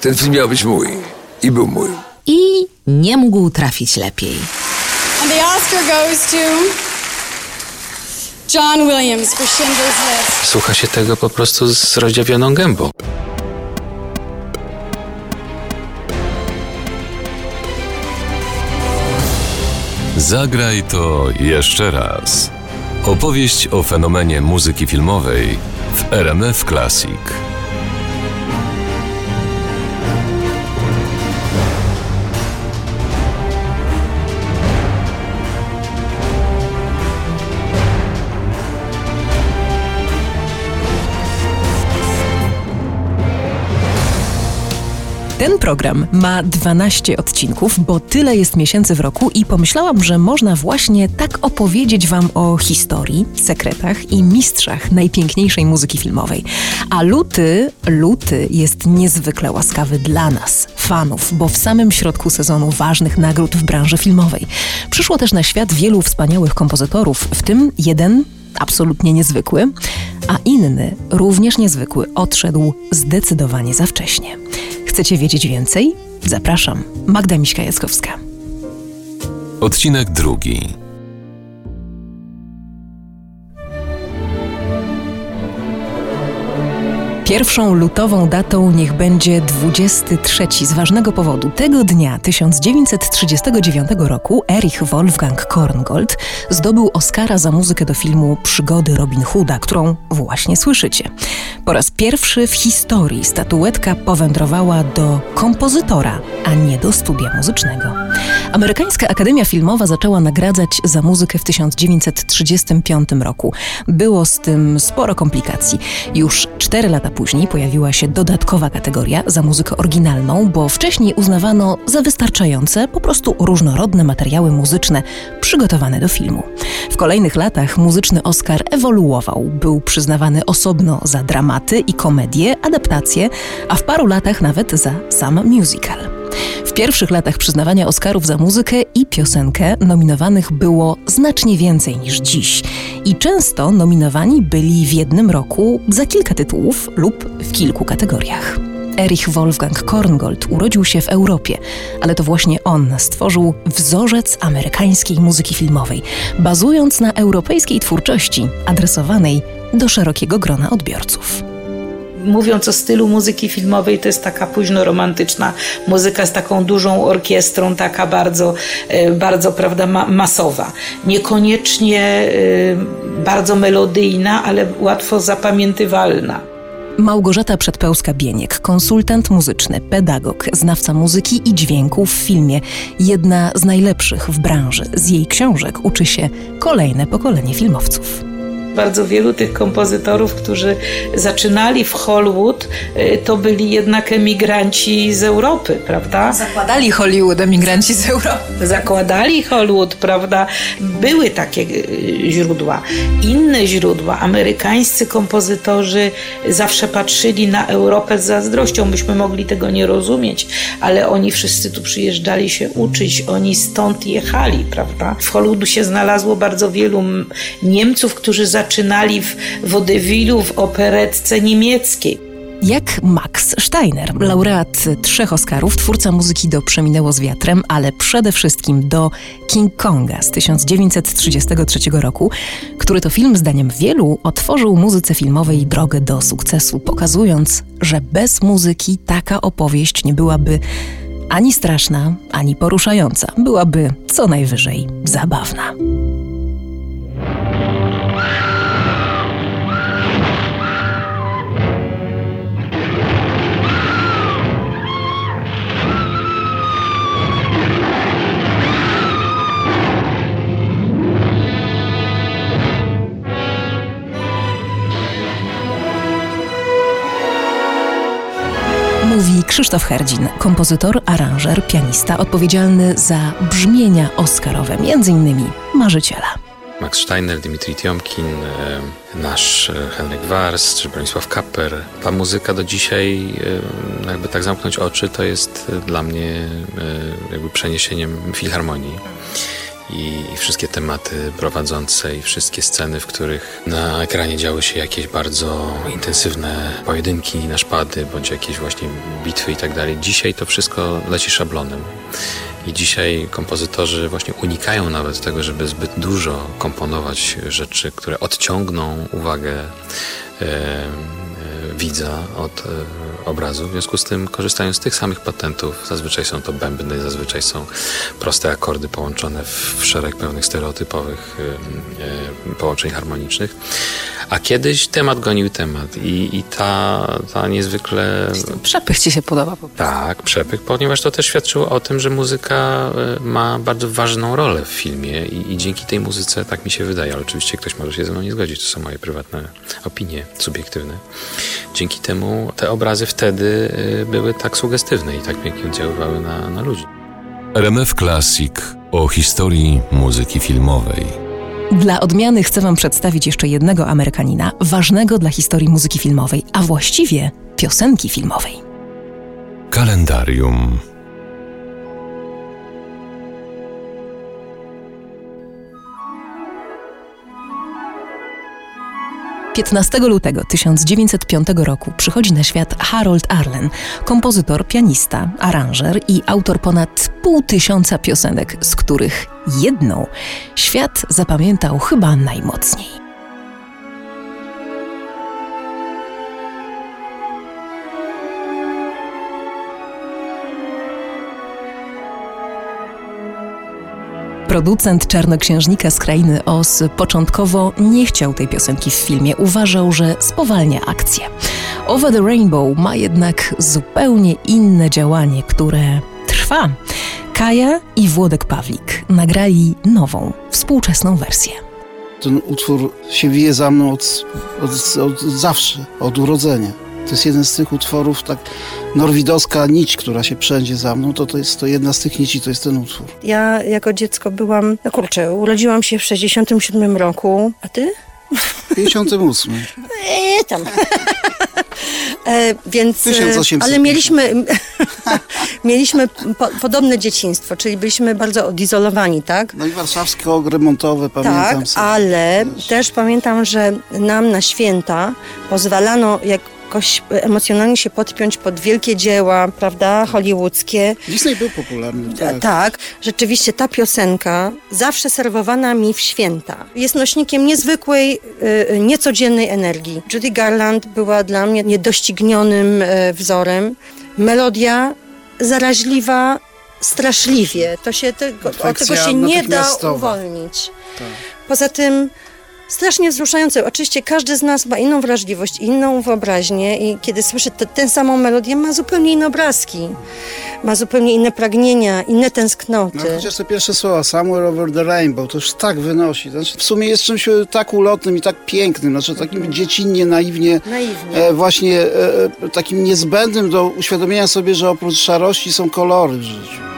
Ten film miał być mój. I był mój. I nie mógł trafić lepiej. And the Oscar goes to John Williams for Schindler's List. Słucha się tego po prostu z rozdziawioną gębą. Zagraj to jeszcze raz. Opowieść o fenomenie muzyki filmowej w RMF Classic. Ten program ma 12 odcinków, bo tyle jest miesięcy w roku i pomyślałam, że można właśnie tak opowiedzieć Wam o historii, sekretach i mistrzach najpiękniejszej muzyki filmowej. A luty, luty jest niezwykle łaskawy dla nas, fanów, bo w samym środku sezonu ważnych nagród w branży filmowej. Przyszło też na świat wielu wspaniałych kompozytorów, w tym jeden absolutnie niezwykły, a inny, również niezwykły, odszedł zdecydowanie za wcześnie. Chcecie wiedzieć więcej? Zapraszam. Magda Miśka-Jackowska. Odcinek drugi. Pierwszą lutową datą niech będzie 23 z ważnego powodu. Tego dnia 1939 roku Erich Wolfgang Korngold zdobył Oscara za muzykę do filmu Przygody Robin Hooda, którą właśnie słyszycie. Po raz pierwszy w historii statuetka powędrowała do kompozytora, a nie do studia muzycznego. Amerykańska Akademia Filmowa zaczęła nagradzać za muzykę w 1935 roku. Było z tym sporo komplikacji. Już cztery lata później pojawiła się dodatkowa kategoria za muzykę oryginalną, bo wcześniej uznawano za wystarczające po prostu różnorodne materiały muzyczne przygotowane do filmu. W kolejnych latach muzyczny Oscar ewoluował. Był przyznawany osobno za dramaty i komedie, adaptacje, a w paru latach nawet za sam musical. W pierwszych latach przyznawania Oscarów za muzykę i piosenkę nominowanych było znacznie więcej niż dziś. I często nominowani byli w jednym roku za kilka tytułów lub w kilku kategoriach. Erich Wolfgang Korngold urodził się w Europie, ale to właśnie on stworzył wzorzec amerykańskiej muzyki filmowej, bazując na europejskiej twórczości adresowanej do szerokiego grona odbiorców mówiąc o stylu muzyki filmowej, to jest taka późno romantyczna muzyka z taką dużą orkiestrą, taka bardzo, e, bardzo prawda, masowa. Niekoniecznie e, bardzo melodyjna, ale łatwo zapamiętywalna. Małgorzata Przedpełska-Bieniek, konsultant muzyczny, pedagog, znawca muzyki i dźwięku w filmie, jedna z najlepszych w branży. Z jej książek uczy się kolejne pokolenie filmowców bardzo wielu tych kompozytorów, którzy zaczynali w Hollywood, y, to byli jednak emigranci z Europy, prawda? Zakładali Hollywood emigranci z Europy. Zakładali Hollywood, prawda? Były takie y, źródła. Inne źródła, amerykańscy kompozytorzy zawsze patrzyli na Europę z zazdrością. Myśmy mogli tego nie rozumieć, ale oni wszyscy tu przyjeżdżali się uczyć, oni stąd jechali, prawda? W Hollywoodu się znalazło bardzo wielu Niemców, którzy zaczęli zaczynali w wodewilu w operetce niemieckiej. Jak Max Steiner, laureat trzech Oscarów, twórca muzyki do Przeminęło z wiatrem, ale przede wszystkim do King Konga z 1933 roku, który to film zdaniem wielu otworzył muzyce filmowej drogę do sukcesu, pokazując, że bez muzyki taka opowieść nie byłaby ani straszna, ani poruszająca, byłaby co najwyżej zabawna. Mówi Krzysztof Herdzin, kompozytor, aranżer, pianista, odpowiedzialny za brzmienia oscarowe, m.in. Marzyciela. Max Steiner, Dimitri Tiomkin, e, nasz e, Henryk Wars czy Bronisław Kapper. Ta muzyka do dzisiaj, e, jakby tak zamknąć oczy, to jest dla mnie jakby przeniesieniem filharmonii. I, i wszystkie tematy prowadzące i wszystkie sceny, w których na ekranie działy się jakieś bardzo intensywne pojedynki na szpady, bądź jakieś właśnie bitwy i tak dalej. Dzisiaj to wszystko leci szablonem. I dzisiaj kompozytorzy właśnie unikają nawet tego, żeby zbyt dużo komponować rzeczy, które odciągną uwagę e, e, widza od e, obrazu. W związku z tym korzystają z tych samych patentów. Zazwyczaj są to bębny, zazwyczaj są proste akordy połączone w szereg pewnych stereotypowych e, e, połączeń harmonicznych. A kiedyś temat gonił temat i, i ta, ta niezwykle... Przepych ci się podoba po prostu. Tak, przepych, ponieważ to też świadczyło o tym, że muzyka e, ma bardzo ważną rolę w filmie i, i dzięki tej muzyce, tak mi się wydaje, ale oczywiście ktoś może się ze mną nie zgodzić, to są moje prywatne opinie subiektywne. Dzięki temu te obrazy wtedy e, były tak sugestywne i tak pięknie oddziaływały na, na ludzi. RMF Classic o historii muzyki filmowej. Dla odmiany chcę Wam przedstawić jeszcze jednego Amerykanina, ważnego dla historii muzyki filmowej, a właściwie piosenki filmowej. Kalendarium. 15 lutego 1905 roku przychodzi na świat Harold Arlen, kompozytor, pianista, aranżer i autor ponad pół tysiąca piosenek, z których jedną świat zapamiętał chyba najmocniej. Producent Czarnoksiężnika z krainy Oz początkowo nie chciał tej piosenki w filmie, uważał, że spowalnia akcję. Over the Rainbow ma jednak zupełnie inne działanie, które trwa. Kaja i Włodek Pawlik nagrali nową, współczesną wersję. Ten utwór się wije za mną od, od, od zawsze, od urodzenia. To jest jeden z tych utworów, tak norwidowska nić, która się przędzie za mną, to, to jest to jedna z tych nici, to jest ten utwór. Ja jako dziecko byłam, no kurczę, urodziłam się w 67 roku, a ty? 58. Eee, tam. E, więc, e, 1850. ale mieliśmy, mieliśmy po, podobne dzieciństwo, czyli byliśmy bardzo odizolowani, tak? No i warszawskie ogry remontowe, pamiętam Tak, sobie. ale Też. też pamiętam, że nam na święta pozwalano jakoś emocjonalnie się podpiąć pod wielkie dzieła, prawda, hollywoodzkie. Disney był popularny, tak. Tak. rzeczywiście ta piosenka zawsze serwowana mi w święta. Jest nośnikiem niezwykłej, y, niecodziennej energii. Judy Garland była dla mnie niedoścignionym wzorem. Melodia zaraźliwa, straszliwie. To się tego, od tego się nie da uwolnić. Poza tym strasznie wzruszające. Oczywiście każdy z nas ma inną wrażliwość, inną wyobraźnię i kiedy słyszy te, tę samą melodię, ma zupełnie inne obrazki, ma zupełnie inne pragnienia, inne tęsknoty. No chociaż te pierwsze słowa, Somewhere Over the Rainbow, to już tak wynosi. Znaczy, w sumie jest czymś tak ulotnym i tak pięknym, znaczy takim dziecinnie, naiwnie, Naiwnie. e, właśnie e, e, takim niezbędnym do uświadomienia sobie, że oprócz szarości są kolory w życiu.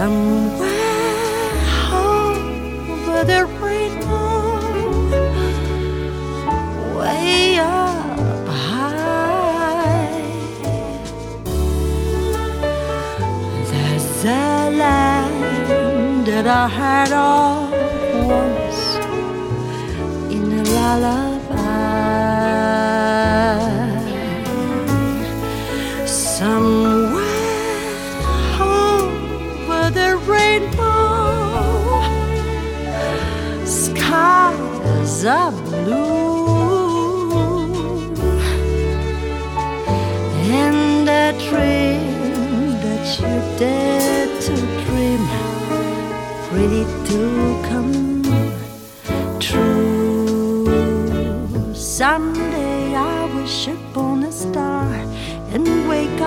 Somewhere over the rainbow, way up high, there's a land that I heard of once in a lullaby.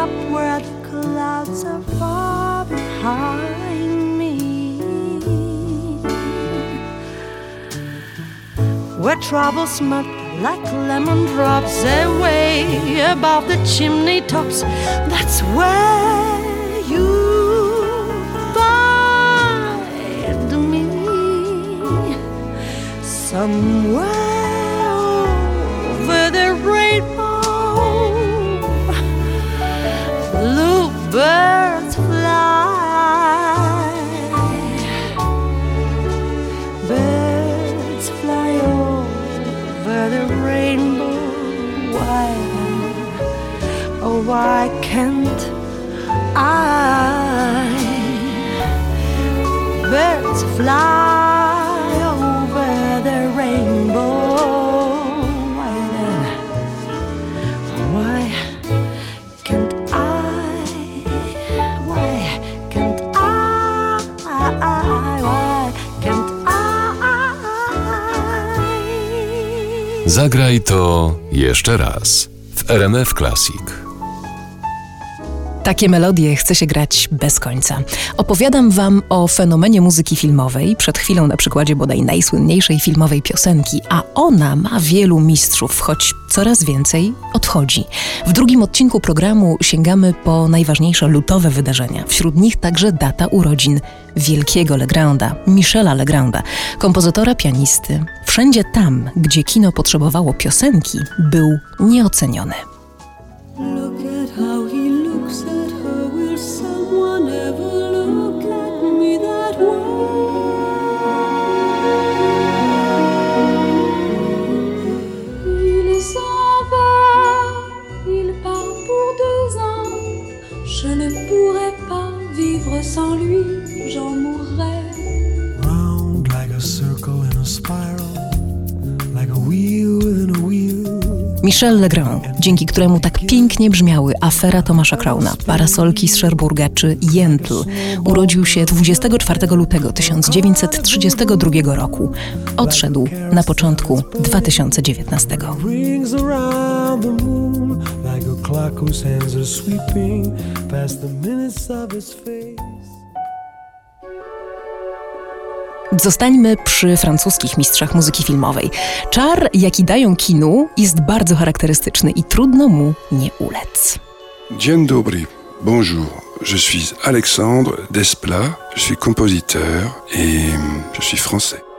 Up where the clouds are far behind me. Where troubles smut like lemon drops away above the chimney tops. That's where you find me. Somewhere Zagraj to jeszcze raz w RMF Classic. Takie melodie chce się grać bez końca. Opowiadam Wam o fenomenie muzyki filmowej, przed chwilą na przykładzie bodaj najsłynniejszej filmowej piosenki, a ona ma wielu mistrzów, choć coraz więcej odchodzi. W drugim odcinku programu sięgamy po najważniejsze lutowe wydarzenia. Wśród nich także data urodzin wielkiego Legranda, Michela Legranda, kompozytora pianisty. Wszędzie tam, gdzie kino potrzebowało piosenki, był nieoceniony. Michel Legrand, dzięki któremu tak pięknie brzmiały afera Tomasza Krauna, parasolki z Szerburga czy Jentl, urodził się 24 lutego 1932 roku. Odszedł na początku 2019. Rings around the moon like a clock whose hands are sweeping past the minutes of his face. Zostańmy przy francuskich mistrzach muzyki filmowej. Czar, jaki dają kinu, jest bardzo charakterystyczny i trudno mu nie ulec. Dzień dobry, bonjour. Je suis Alexandre Desplat, je suis compositeur et je suis français.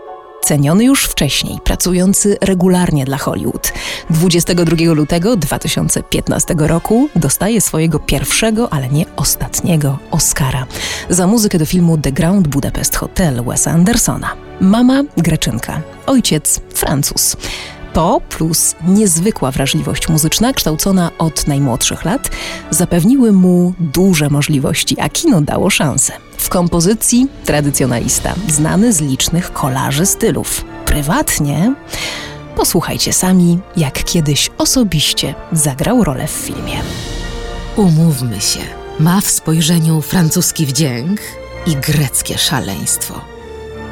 Ceniony już wcześniej, pracujący regularnie dla Hollywood. 22 lutego 2015 roku dostaje swojego pierwszego, ale nie ostatniego Oscara za muzykę do filmu The Grand Budapest Hotel Wesa Andersona. Mama Greczynka, ojciec Francuz. To plus niezwykła wrażliwość muzyczna, kształcona od najmłodszych lat, zapewniły mu duże możliwości, a kino dało szansę. W kompozycji tradycjonalista, znany z licznych kolarzy stylów. Prywatnie posłuchajcie sami, jak kiedyś osobiście zagrał rolę w filmie. Umówmy się, ma w spojrzeniu francuski wdzięk i greckie szaleństwo.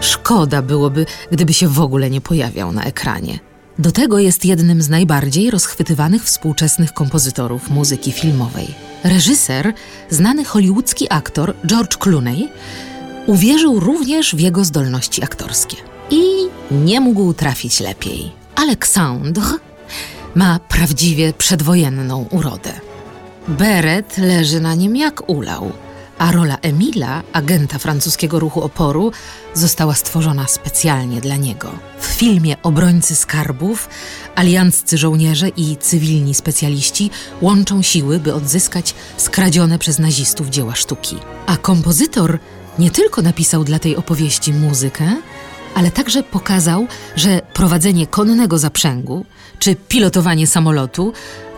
Szkoda byłoby, gdyby się w ogóle nie pojawiał na ekranie. Do tego jest jednym z najbardziej rozchwytywanych współczesnych kompozytorów muzyki filmowej. Reżyser, znany hollywoodzki aktor George Clooney, uwierzył również w jego zdolności aktorskie. I nie mógł trafić lepiej. Alexandre ma prawdziwie przedwojenną urodę. Beret leży na nim jak ulał, a rola Emila, agenta francuskiego ruchu oporu, została stworzona specjalnie dla niego. W filmie Obrońcy Skarbów alianccy żołnierze i cywilni specjaliści łączą siły, by odzyskać skradzione przez nazistów dzieła sztuki. A kompozytor nie tylko napisał dla tej opowieści muzykę, ale także pokazał, że prowadzenie konnego zaprzęgu czy pilotowanie samolotu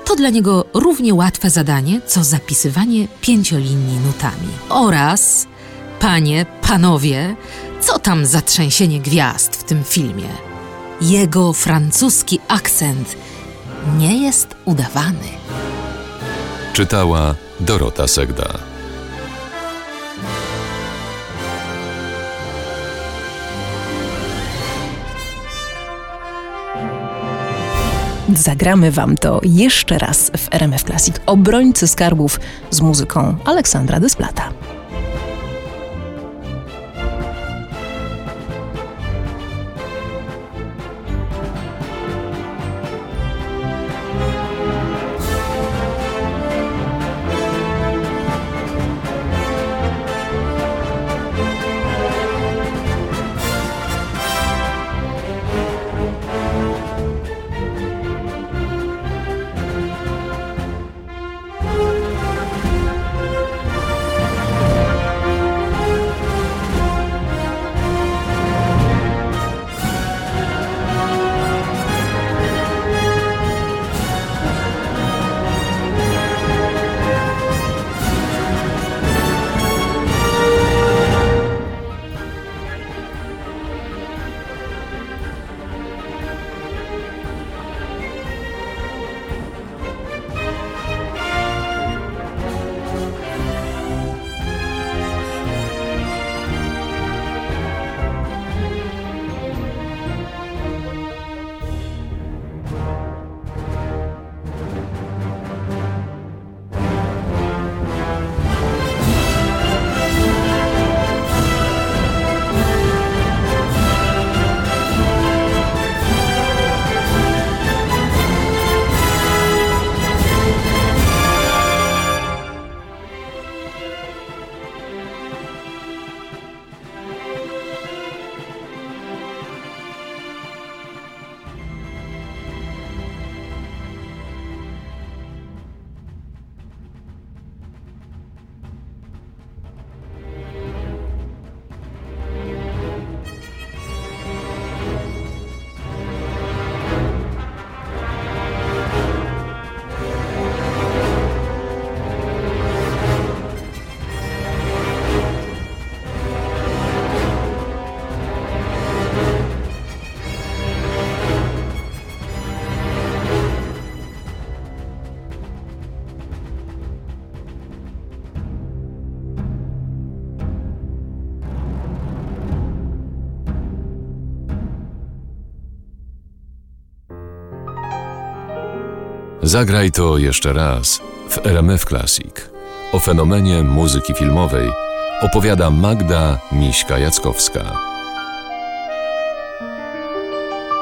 to dla niego równie łatwe zadanie, co zapisywanie pięciolinii nutami. Oraz, panie, panowie, co tam za trzęsienie gwiazd w tym filmie? Jego francuski akcent nie jest udawany. Czytała Dorota Segda. Zagramy wam to jeszcze raz w RMF Classic. Obrońcy skarbów z muzyką Aleksandra Dysplata. Zagraj to jeszcze raz w RMF Classic. O fenomenie muzyki filmowej opowiada Magda Miśka-Jackowska.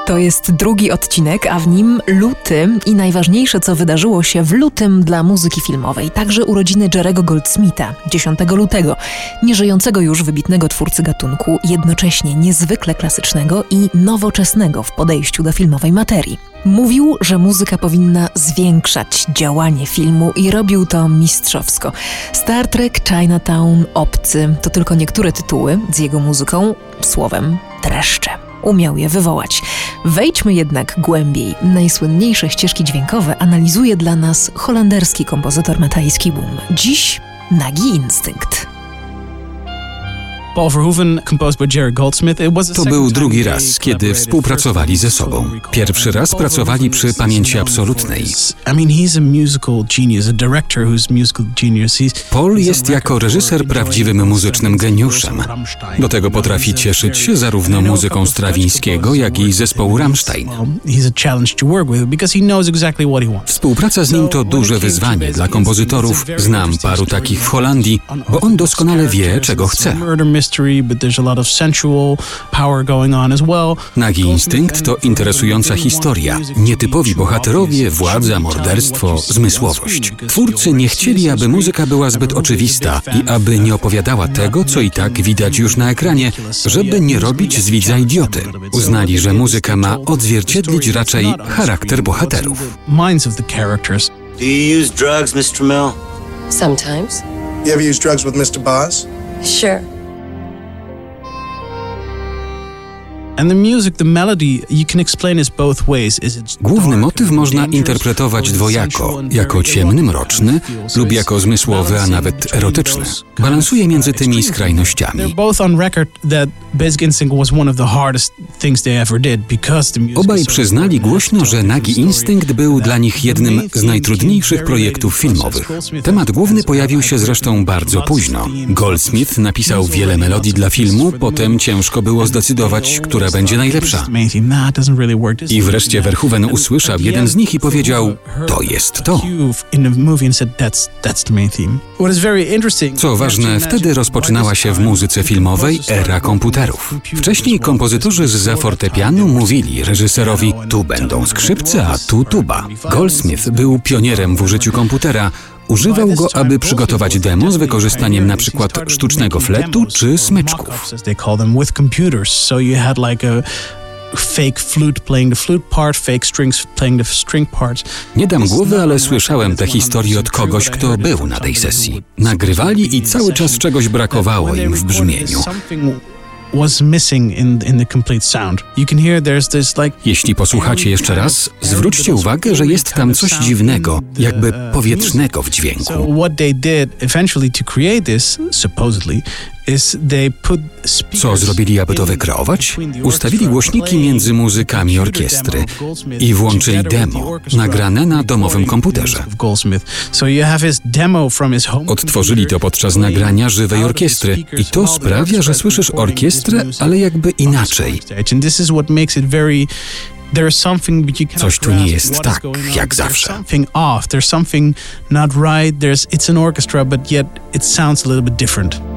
To jest drugi odcinek, a w nim luty i najważniejsze, co wydarzyło się w lutym dla muzyki filmowej. Także urodziny Jerego Goldsmitha, 10 lutego, nieżyjącego już wybitnego twórcy gatunku, jednocześnie niezwykle klasycznego i nowoczesnego w podejściu do filmowej materii. Mówił, że muzyka powinna zwiększać działanie filmu i robił to mistrzowsko. Star Trek, Chinatown, Obcy to tylko niektóre tytuły z jego muzyką, słowem dreszcze umiał je wywołać. Wejdźmy jednak głębiej. Najsłynniejsze ścieżki dźwiękowe analizuje dla nas holenderski kompozytor Matthijs Boom. Dziś Nagi Instynkt. To był drugi raz, kiedy współpracowali ze sobą. Pierwszy raz pracowali przy pamięci absolutnej. Paul jest jako reżyser prawdziwym muzycznym geniuszem. Do tego potrafi cieszyć się zarówno muzyką Strawińskiego, jak i zespołu Rammstein. Współpraca z nim to duże wyzwanie dla kompozytorów. Znam paru takich w Holandii, bo on doskonale wie, czego chce. Nagi Instynkt to interesująca historia. Nietypowi bohaterowie, władza, morderstwo, zmysłowość. Twórcy nie chcieli, aby muzyka była zbyt oczywista i aby nie opowiadała tego, co i tak widać już na ekranie, żeby nie robić z widza idioty. Uznali, że muzyka ma odzwierciedlić raczej charakter bohaterów. Do you use drugs, Mr. Mill? Sometimes. You ever use drugs with Mr. Boss? Sure. Główny motyw można interpretować dwojako, jako ciemny, mroczny lub jako zmysłowy, a nawet erotyczny. Balansuje między tymi skrajnościami. Obaj przyznali głośno, że Nagi Instynkt był dla nich jednym z najtrudniejszych projektów filmowych. Temat główny pojawił się zresztą bardzo późno. Goldsmith napisał wiele melodii dla filmu, potem ciężko było zdecydować, która będzie najlepsza. I wreszcie Verhoeven usłyszał jeden z nich i powiedział: To jest to. Co ważne, wtedy rozpoczynała się w muzyce filmowej era komputerów. Wcześniej kompozytorzy z fortepianu mówili reżyserowi: tu będą skrzypce, a tu tuba. Goldsmith był pionierem w użyciu komputera. Używał go, aby przygotować demo z wykorzystaniem na przykład sztucznego fletu czy smyczków. Nie dam głowy, ale słyszałem tę historię od kogoś, kto był na tej sesji. Nagrywali i cały czas czegoś brakowało im w brzmieniu. Was missing in in the complete sound. You can hear there's this like Jeśli posłuchacie jeszcze raz, zwróćcie uwagę, że jest tam coś dziwnego, jakby powietrznego w dźwięku. So what they did eventually to create this, supposedly, Co zrobili, aby to wykreować? Ustawili głośniki między muzykami orkiestry i włączyli demo, nagrane na domowym komputerze. Odtworzyli to podczas nagrania żywej orkiestry i to sprawia, że słyszysz orkiestrę, ale jakby inaczej. Coś tu nie jest tak, jak zawsze. something off there's something not right there's it's an orchestra but yet it sounds a little bit different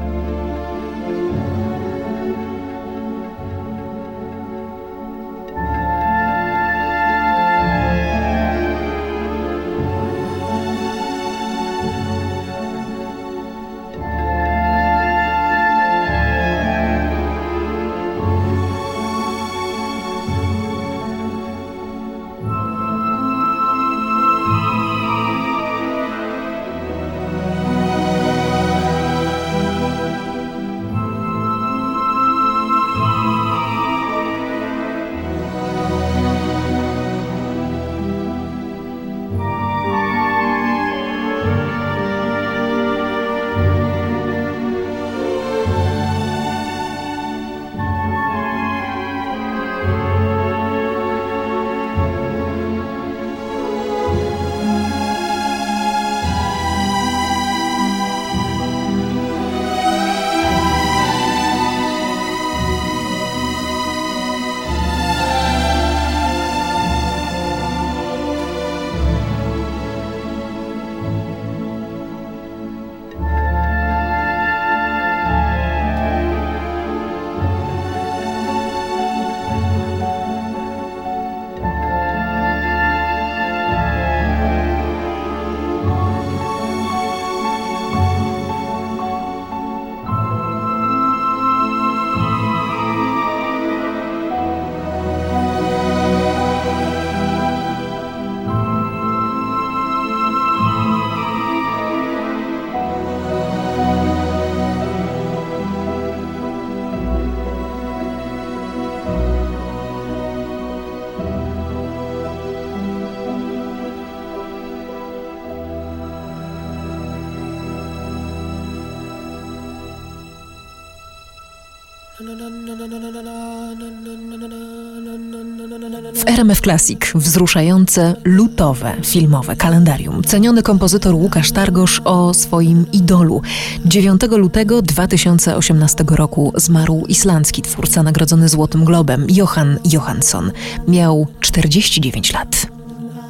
RMF Classic wzruszające, lutowe, filmowe kalendarium. Ceniony kompozytor Łukasz Targosz o swoim idolu. 9 lutego 2018 roku zmarł islandzki twórca nagrodzony Złotym Globem, Johan Johansson. Miał 49 lat.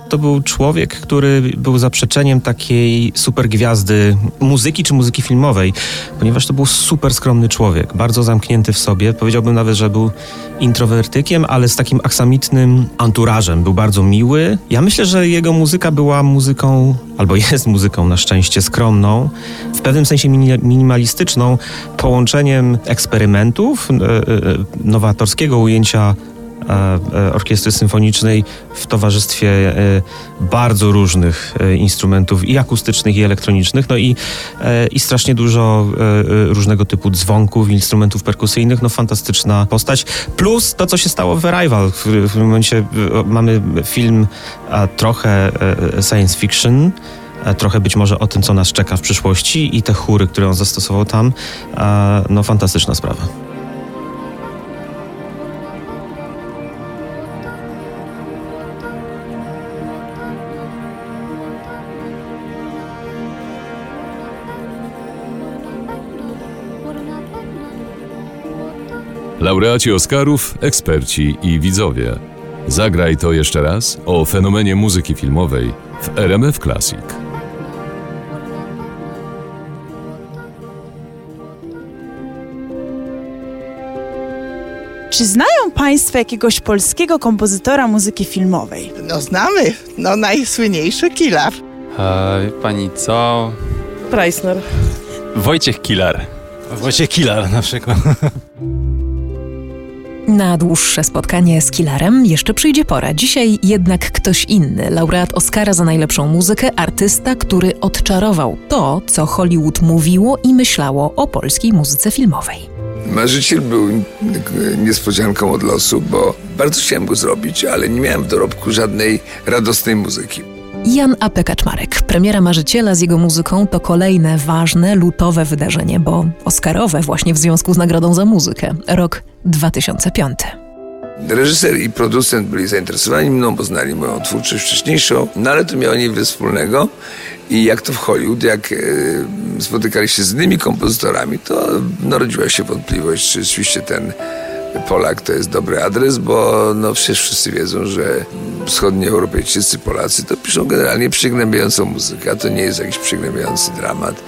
To był człowiek, który był zaprzeczeniem takiej supergwiazdy muzyki czy muzyki filmowej, ponieważ to był super skromny człowiek, bardzo zamknięty w sobie. Powiedziałbym nawet, że był introwertykiem, ale z takim aksamitnym anturażem. Był bardzo miły. Ja myślę, że jego muzyka była muzyką, albo jest muzyką na szczęście skromną, w pewnym sensie mini- minimalistyczną, połączeniem eksperymentów, e, e, nowatorskiego ujęcia e, e, orkiestry symfonicznej w towarzystwie e, bardzo różnych e, instrumentów i akustycznych i elektronicznych, no i, e, i strasznie dużo e, e, różnego typu dzwonków, instrumentów perkusyjnych, no fantastyczna postać. Plus to, co się stało w Arrival. W, tym momencie e, mamy film trochę e, science fiction, e, trochę być może o tym, co nas czeka w przyszłości i te chóry, które on zastosował tam, no fantastyczna sprawa. Laureaci Oscarów, eksperci i widzowie. Zagraj to jeszcze raz o fenomenie muzyki filmowej w RMF Classic. Czy znają Państwo jakiegoś polskiego kompozytora muzyki filmowej? No znamy, no najsłynniejszy Killer. A, wie pani co? Preissner. Wojciech Kilar. Wojciech Kilar na przykład. Na dłuższe spotkanie z Killerem jeszcze przyjdzie pora. Dzisiaj jednak ktoś inny, laureat Oscara za najlepszą muzykę, artysta, który odczarował to, co Hollywood mówiło i myślało o polskiej muzyce filmowej. Marzyciel był niespodzianką od losu, bo bardzo chciałem go zrobić, ale nie miałem w dorobku żadnej radosnej muzyki. Jan A. P. Kaczmarek. Premiera Marzyciela z jego muzyką to kolejne ważne, lutowe wydarzenie, bo Oscarowe właśnie w związku z Nagrodą za muzykę. Rok 2005. Reżyser i producent byli zainteresowani mną, bo znali moją twórczość wcześniejszą, no ale to miało niewiele wspólnego. I jak to w Hollywood, jak e, spotykali się z innymi kompozytorami, to narodziła się wątpliwość, czy rzeczywiście ten Polak to jest dobry adres, bo no przecież wszyscy wiedzą, że wschodni Europejczycy, Polacy to piszą generalnie przygnębiającą muzykę, a to nie jest jakiś przygnębiający dramat.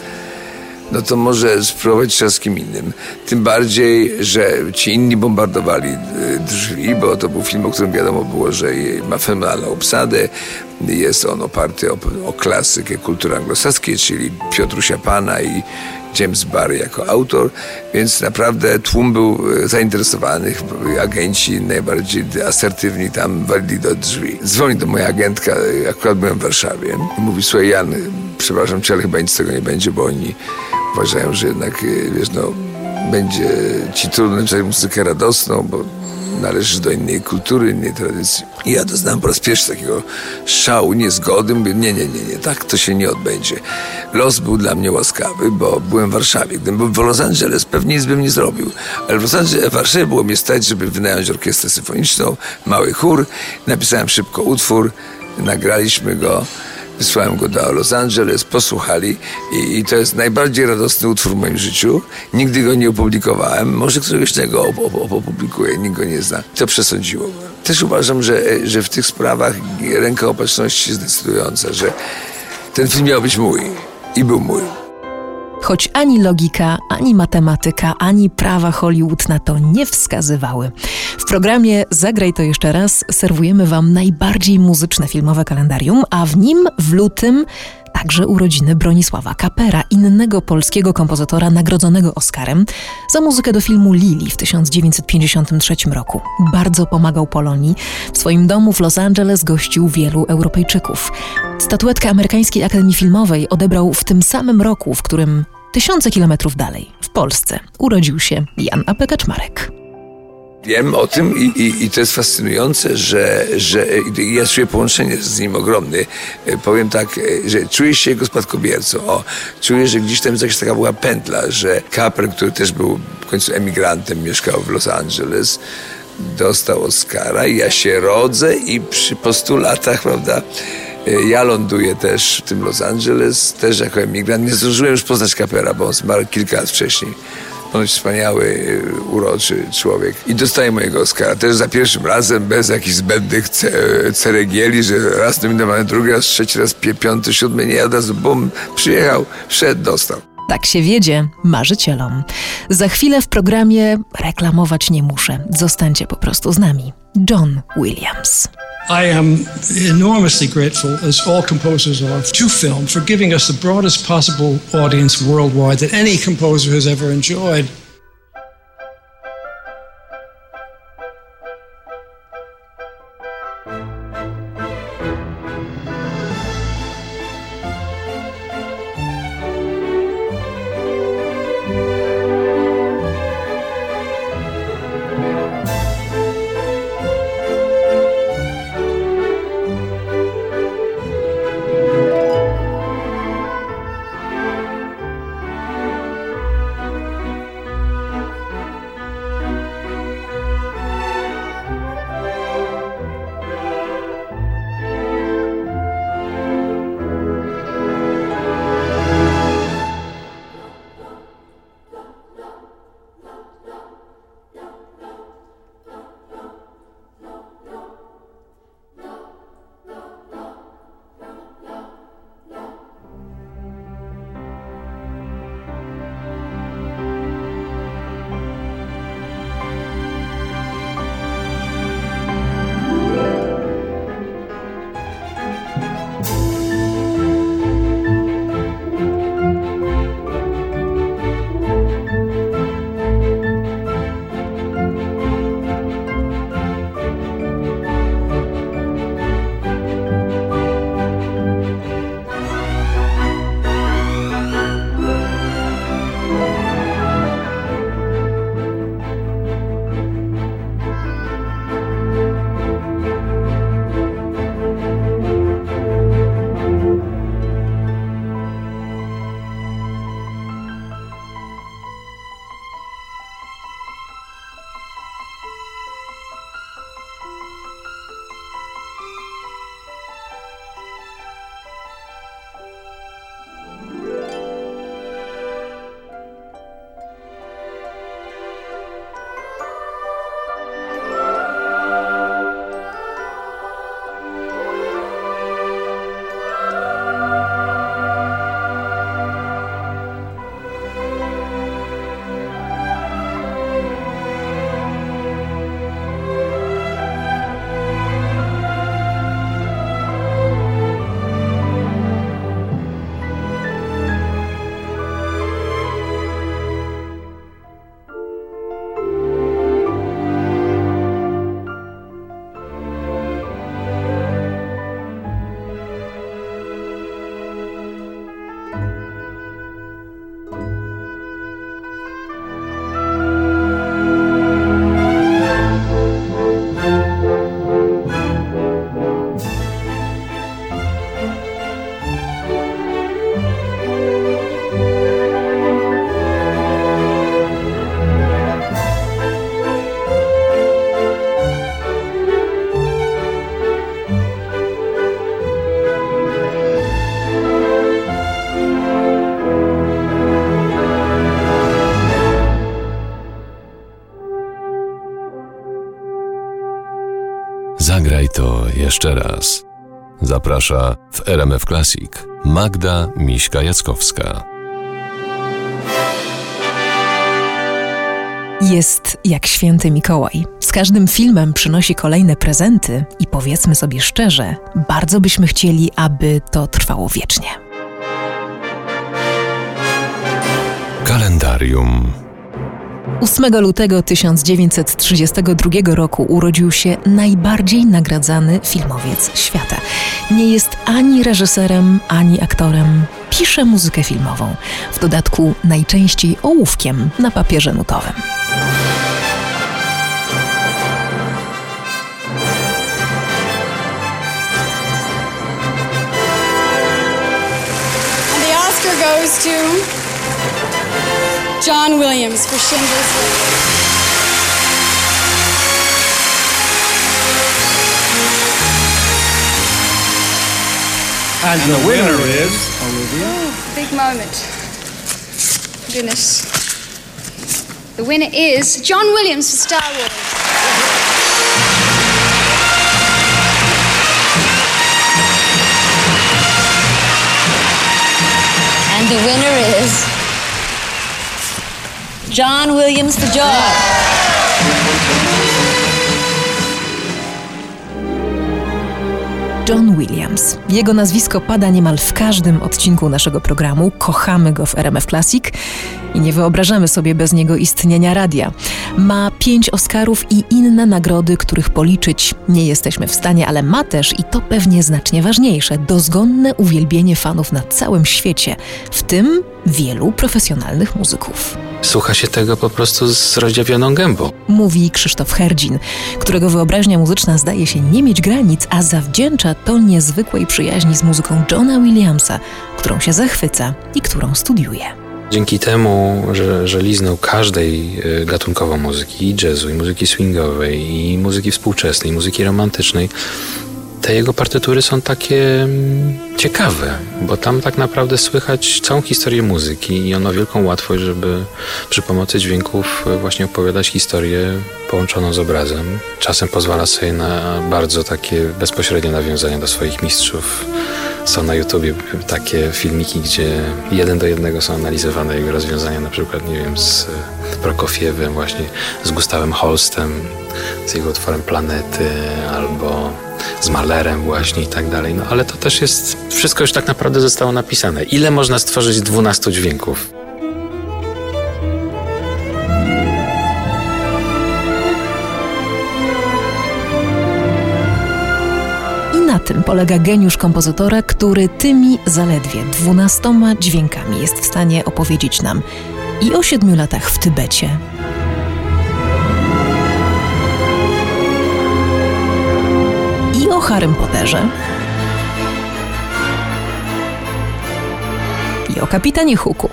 No to może spróbować z kim innym. Tym bardziej, że ci inni bombardowali y, drzwi, bo to był film, o którym wiadomo było, że ma fenomenalną obsadę. Jest on oparty o, o klasykę kultury anglosaskiej, czyli Piotrusia Pana i James Barry jako autor, więc naprawdę tłum był e, zainteresowany, agenci najbardziej asertywni tam walili do drzwi. Dzwoni do moja agentka, e, akurat byłem w Warszawie mówi, słuchaj Jan, przepraszam cię, ale chyba nic z tego nie będzie, bo oni uważają, że jednak, e, wiesz, no, będzie ci trudno napisać muzykę radosną, bo należysz do innej kultury, innej tradycji. I ja doznałem po raz pierwszy takiego szału, niezgody. Mówię, nie, nie, nie, nie, tak to się nie odbędzie. Los był dla mnie łaskawy, bo byłem w Warszawie. Gdybym był w Los Angeles, pewnie nic bym nie zrobił. Ale w Los Angeles, w Warszawie było mnie stać, żeby wynająć orkiestrę symfoniczną, mały chór. Napisałem szybko utwór, nagraliśmy go Wysłałem go do Los Angeles, posłuchali i, i, to jest najbardziej radosny utwór w moim życiu. Nigdy go nie opublikowałem. Może któregoś dnia op op opublikuję, nikt go nie zna. To przesądziło. Też uważam, że, że w tych sprawach ręka opatrzności jest decydująca, że ten film miał być mój i był mój. Choć ani logika, ani matematyka, ani prawa Hollywood na to nie wskazywały. W programie Zagraj to jeszcze raz serwujemy Wam najbardziej muzyczne filmowe kalendarium, a w nim w lutym także urodziny Bronisława Kapera, innego polskiego kompozytora nagrodzonego Oscarem za muzykę do filmu Lili w 1953 roku. Bardzo pomagał Polonii. W swoim domu w Los Angeles gościł wielu Europejczyków. Statuetkę Amerykańskiej Akademii Filmowej odebrał w tym samym roku, w którym tysiące kilometrów dalej, w Polsce, urodził się Jan A. Wiem o tym i, i, i, to jest fascynujące, że, że ja czuję połączenie z nim ogromne. Powiem tak, że czuję się jego spadkobiercą. O, czuję, że gdzieś tam jakaś taka była pętla, że Kaper, który też był w końcu emigrantem, mieszkał w Los Angeles, dostał Oscara i ja się rodzę i przy, po latach, prawda, ja ląduję też w tym Los Angeles, też jako emigrant. Nie zdążyłem już poznać Kapera, bo on zmarł kilka lat wcześniej. Ponoć wspaniały, uroczy człowiek. I dostaję mojego Oscara. Też za pierwszym razem, bez jakichś zbędnych ceregieli, że raz nominowany, drugi raz, trzeci raz, piąty, siódmy. Nie, od razu bum, przyjechał, wszedł, dostał. Tak się wiedzie marzycielom. Za chwilę w programie reklamować nie muszę. Zostańcie po prostu z nami. John Williams. I am enormously grateful, as all composers are, to film for giving us the broadest possible audience worldwide that any composer has ever enjoyed. Jeszcze raz. Zaprasza w RMF Classic Magda Miśka-Jackowska. Jest jak święty Mikołaj. Z każdym filmem przynosi kolejne prezenty i powiedzmy sobie szczerze, bardzo byśmy chcieli, aby to trwało wiecznie. Kalendarium. 8 lutego 1932 roku urodził się najbardziej nagradzany filmowiec świata. Nie jest ani reżyserem, ani aktorem. Pisze muzykę filmową, w dodatku najczęściej ołówkiem na papierze nutowym. And the Oscar goes to John Williams for Schindler's List. And the winner is Oh, big moment. Goodness. The winner is John Williams for Star Wars. And the winner is John Williams the Jaws. John Williams. Jego nazwisko pada niemal w każdym odcinku naszego programu. Kochamy go w RMF Classic i nie wyobrażamy sobie bez niego istnienia radia. Ma pięć Oscarów i inne nagrody, których policzyć nie jesteśmy w stanie, ale ma też, i to pewnie znacznie ważniejsze, dozgonne uwielbienie fanów na całym świecie, w tym wielu profesjonalnych muzyków. Słucha się tego po prostu z rozdziawioną gębą. Mówi Krzysztof Herdzin, którego wyobraźnia muzyczna zdaje się nie mieć granic, a zawdzięcza to niezwykłej przyjaźni z muzyką Johna Williamsa, którą się zachwyca i którą studiuje. Dzięki temu, że, że liznął każdej y, gatunkowo muzyki, i jazzu, i muzyki swingowej, i muzyki współczesnej, i muzyki romantycznej, te jego partytury są takie mm, ciekawe, bo tam tak naprawdę słychać całą historię muzyki i on ma wielką łatwość, żeby przy pomocy dźwięków y, właśnie opowiadać historię połączoną z obrazem. Czasem pozwala sobie na bardzo takie bezpośrednie nawiązania do swoich mistrzów. Są na YouTubie takie filmiki, gdzie jeden do jednego są analizowane jego rozwiązania, na przykład, nie wiem, z Prokofiewem, właśnie z Gustawem Holstem, z jego utworem Planety, albo z Malerem właśnie i tak dalej. No ale to też jest, wszystko już tak naprawdę zostało napisane. Ile można stworzyć 12 dźwięków? Tym polega geniusz kompozytora, który tymi zaledwie dwunastoma dźwiękami jest w stanie opowiedzieć nam i o siedmiu latach w Tybecie, i o Harrym Potterze, i o kapitanie Huku.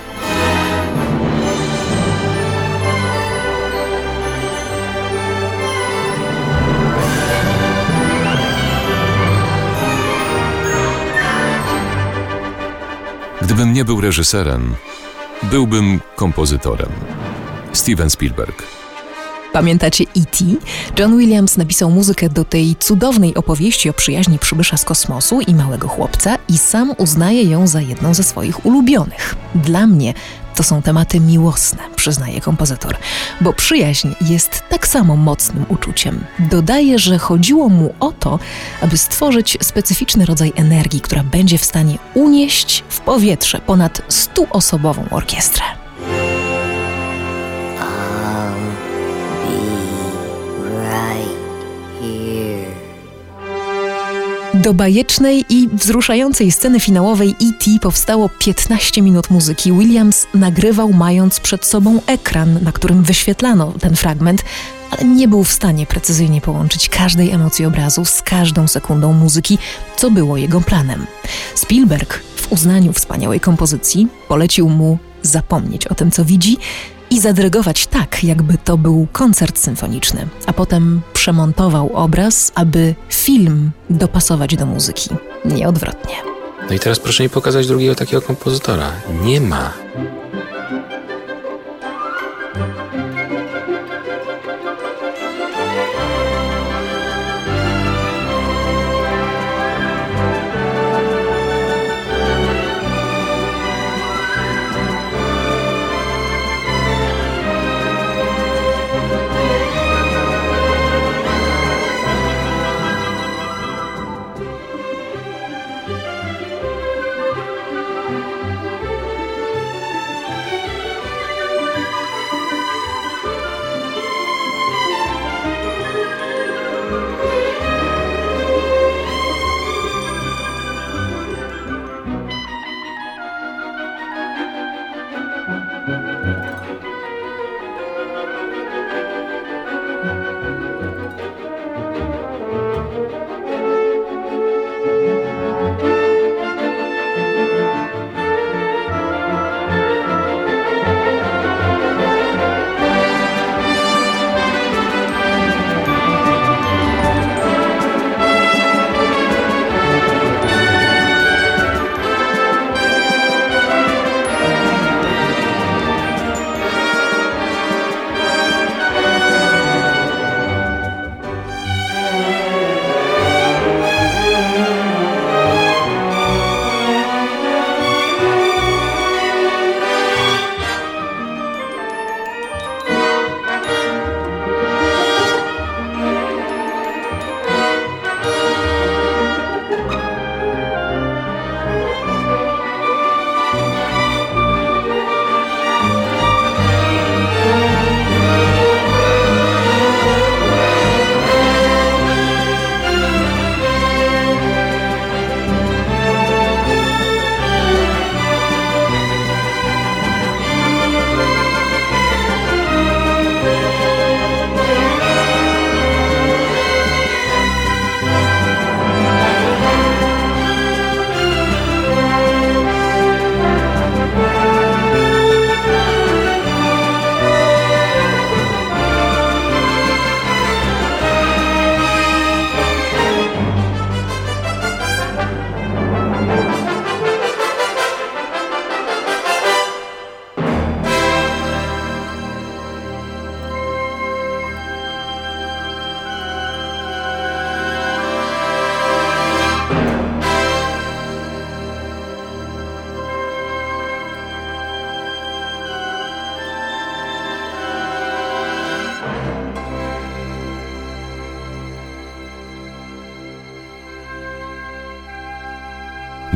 Gdybym nie był reżyserem, byłbym kompozytorem. Steven Spielberg. Pamiętacie E.T.? John Williams napisał muzykę do tej cudownej opowieści o przyjaźni przybysza z kosmosu i małego chłopca i sam uznaje ją za jedną ze swoich ulubionych. Dla mnie to są tematy miłosne, przyznaje kompozytor, bo przyjaźń jest tak samo mocnym uczuciem. Dodaje, że chodziło mu o to, aby stworzyć specyficzny rodzaj energii, która będzie w stanie unieść w powietrze ponad stuosobową orkiestrę. Do bajecznej i wzruszającej sceny finałowej E.T. powstało 15 minut muzyki. Williams nagrywał mając przed sobą ekran, na którym wyświetlano ten fragment, ale nie był w stanie precyzyjnie połączyć każdej emocji obrazu z każdą sekundą muzyki, co było jego planem. Spielberg w uznaniu wspaniałej kompozycji polecił mu zapomnieć o tym, co widzi i zadyrygować tak, jakby to był koncert symfoniczny, a potem przemontował obraz, aby film dopasować do muzyki, nie odwrotnie. No i teraz proszę mi pokazać drugiego takiego kompozytora. Nie ma.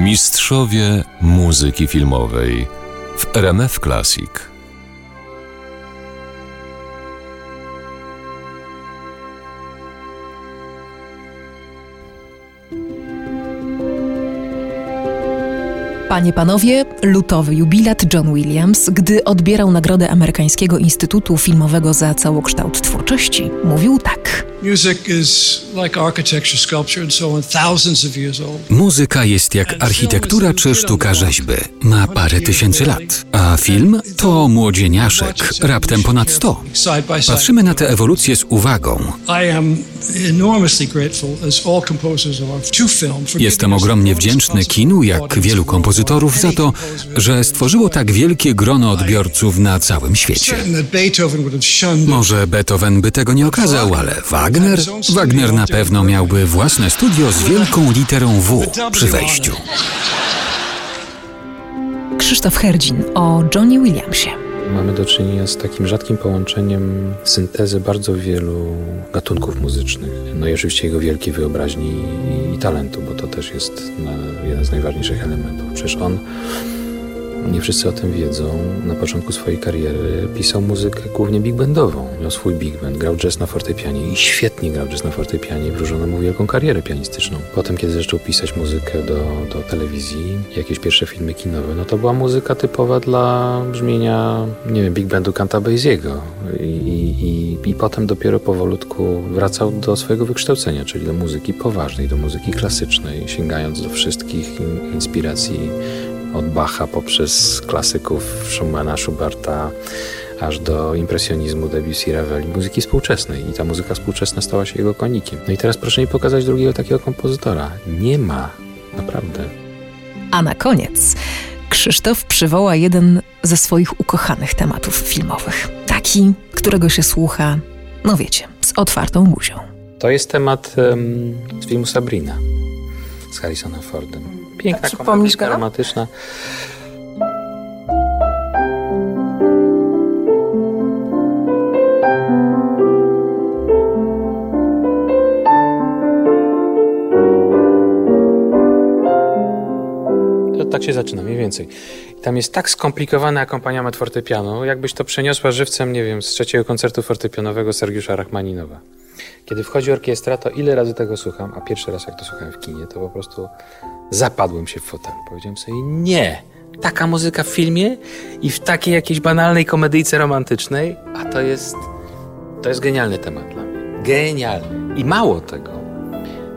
Mistrzowie muzyki filmowej w RMF Classic. Panie, panowie, lutowy jubilat John Williams, gdy odbierał nagrodę Amerykańskiego Instytutu Filmowego za całokształt twórczości, mówił tak. Muzyka jest jak architektura czy sztuka rzeźby. Ma parę tysięcy lat. A film to młodzieniaszek, raptem ponad sto. Side by side. Patrzymy na tę ewolucję z uwagą. Jestem ogromnie wdzięczny kinu, jak wielu kompozytorów, za to, że stworzyło tak wielkie grono odbiorców na całym świecie. Może Beethoven by tego nie okazał, ale Wagner? Wagner na pewno miałby własne studio z wielką literą W przy wejściu. Krzysztof Herdzin o Johnie Williamsie. Mamy do czynienia z takim rzadkim połączeniem syntezy bardzo wielu gatunków muzycznych. No i oczywiście jego wielkiej wyobraźni i, i talentu, bo to też jest na, jeden z najważniejszych elementów. Przecież on, nie wszyscy o tym wiedzą, na początku swojej kariery pisał muzykę głównie big bandową. Miał swój big band, grał jazz na fortepianie i świetnie grał jazz na fortepianie. Wróżono mu wielką karierę pianistyczną. Potem, kiedy zaczął pisać muzykę do, do telewizji, jakieś pierwsze filmy kinowe, no to była muzyka typowa dla brzmienia, nie wiem, big bandu Cantabase'ego. I, i, i, I potem dopiero powolutku wracał do swojego wykształcenia, czyli do muzyki poważnej, do muzyki klasycznej, sięgając do wszystkich in, inspiracji od Bacha poprzez klasyków Schumana, Schuberta, aż do impresjonizmu Debussy, Ravelli, muzyki współczesnej. I ta muzyka współczesna stała się jego konikiem. No i teraz proszę mi pokazać drugiego takiego kompozytora. Nie ma. Naprawdę. A na koniec Krzysztof przywoła jeden ze swoich ukochanych tematów filmowych. Taki, którego się słucha, no wiecie, z otwartą buzią. To jest temat um, z filmu Sabrina z Harrisonem Fordem. Piękna komedia go. To tak się zaczyna, mniej więcej. I tam jest tak skomplikowany akompaniament fortepianu, jakbyś to przeniosła żywcem, nie wiem, z trzeciego koncertu fortepianowego Sergiusza Rachmaninowa. Kiedy wchodzi orkiestra, to ile razy tego słucham, a pierwszy raz jak to słuchałem w kinie, to po prostu zapadłem się w fotelu. Powiedziałem sobie, nie, taka muzyka w filmie i w takiej jakiejś banalnej komedyjce romantycznej, a to jest, to jest genialny temat dla mnie. Genialny. I mało tego,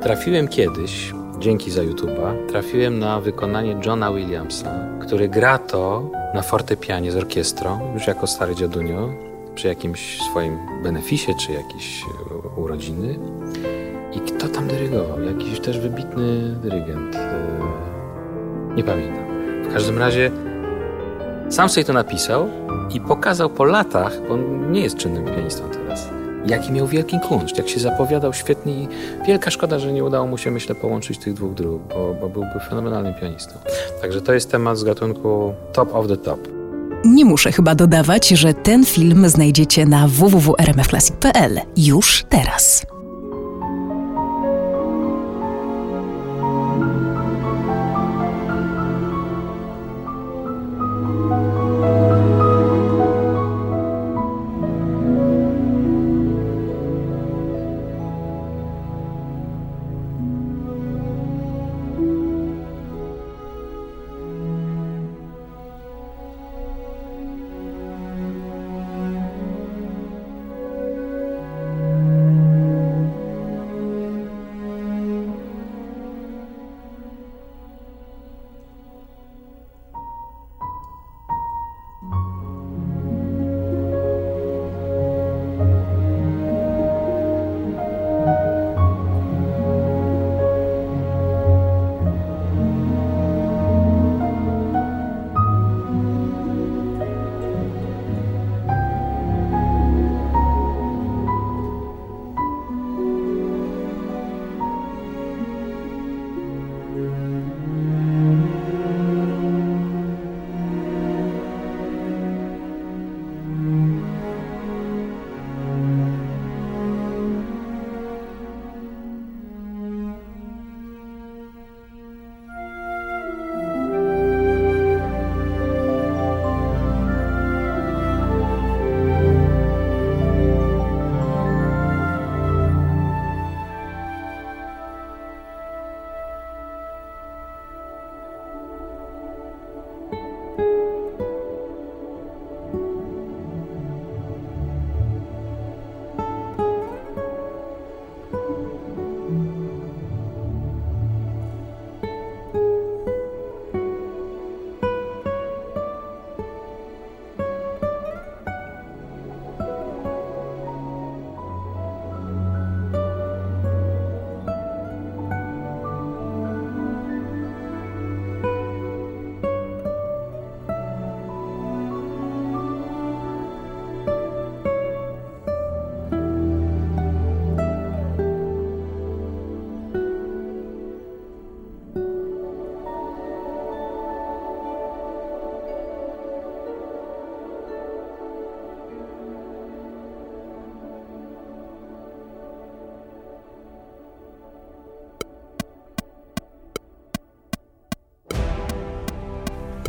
trafiłem kiedyś, dzięki za YouTube'a, trafiłem na wykonanie Johna Williamsa, który gra to na fortepianie z orkiestrą, już jako stary dziadunio, przy jakimś swoim beneficie, czy jakieś e, urodziny. I kto tam dyrygował? Jakiś też wybitny dyrygent. e, Nie pamiętam. W każdym razie sam sobie to napisał i pokazał po latach, bo on nie jest czynnym pianistą teraz, jaki miał wielki kunszt, jak się zapowiadał świetnie i wielka szkoda, że nie udało mu się, myślę, połączyć tych dwóch dróg, bo, bo byłby fenomenalnym pianistą. Także to jest temat z gatunku top of the top. Nie muszę chyba dodawać, że ten film znajdziecie na www.rmfclassic.pl już teraz.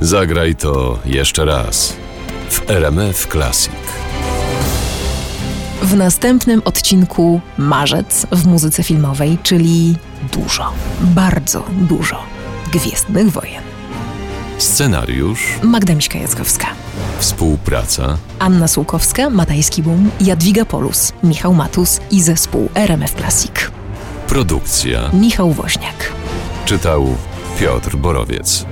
Zagraj to jeszcze raz w RMF Classic. W następnym odcinku Marzec w muzyce filmowej, czyli dużo, bardzo dużo Gwiezdnych Wojen. Scenariusz, Magda Miśka-Jackowska. współpraca, Anna Sułkowska, Matajski Bum, Jadwiga Polus, Michał Matus i zespół RMF Classic. produkcja. Michał Woźniak. Czytał Piotr Borowiec.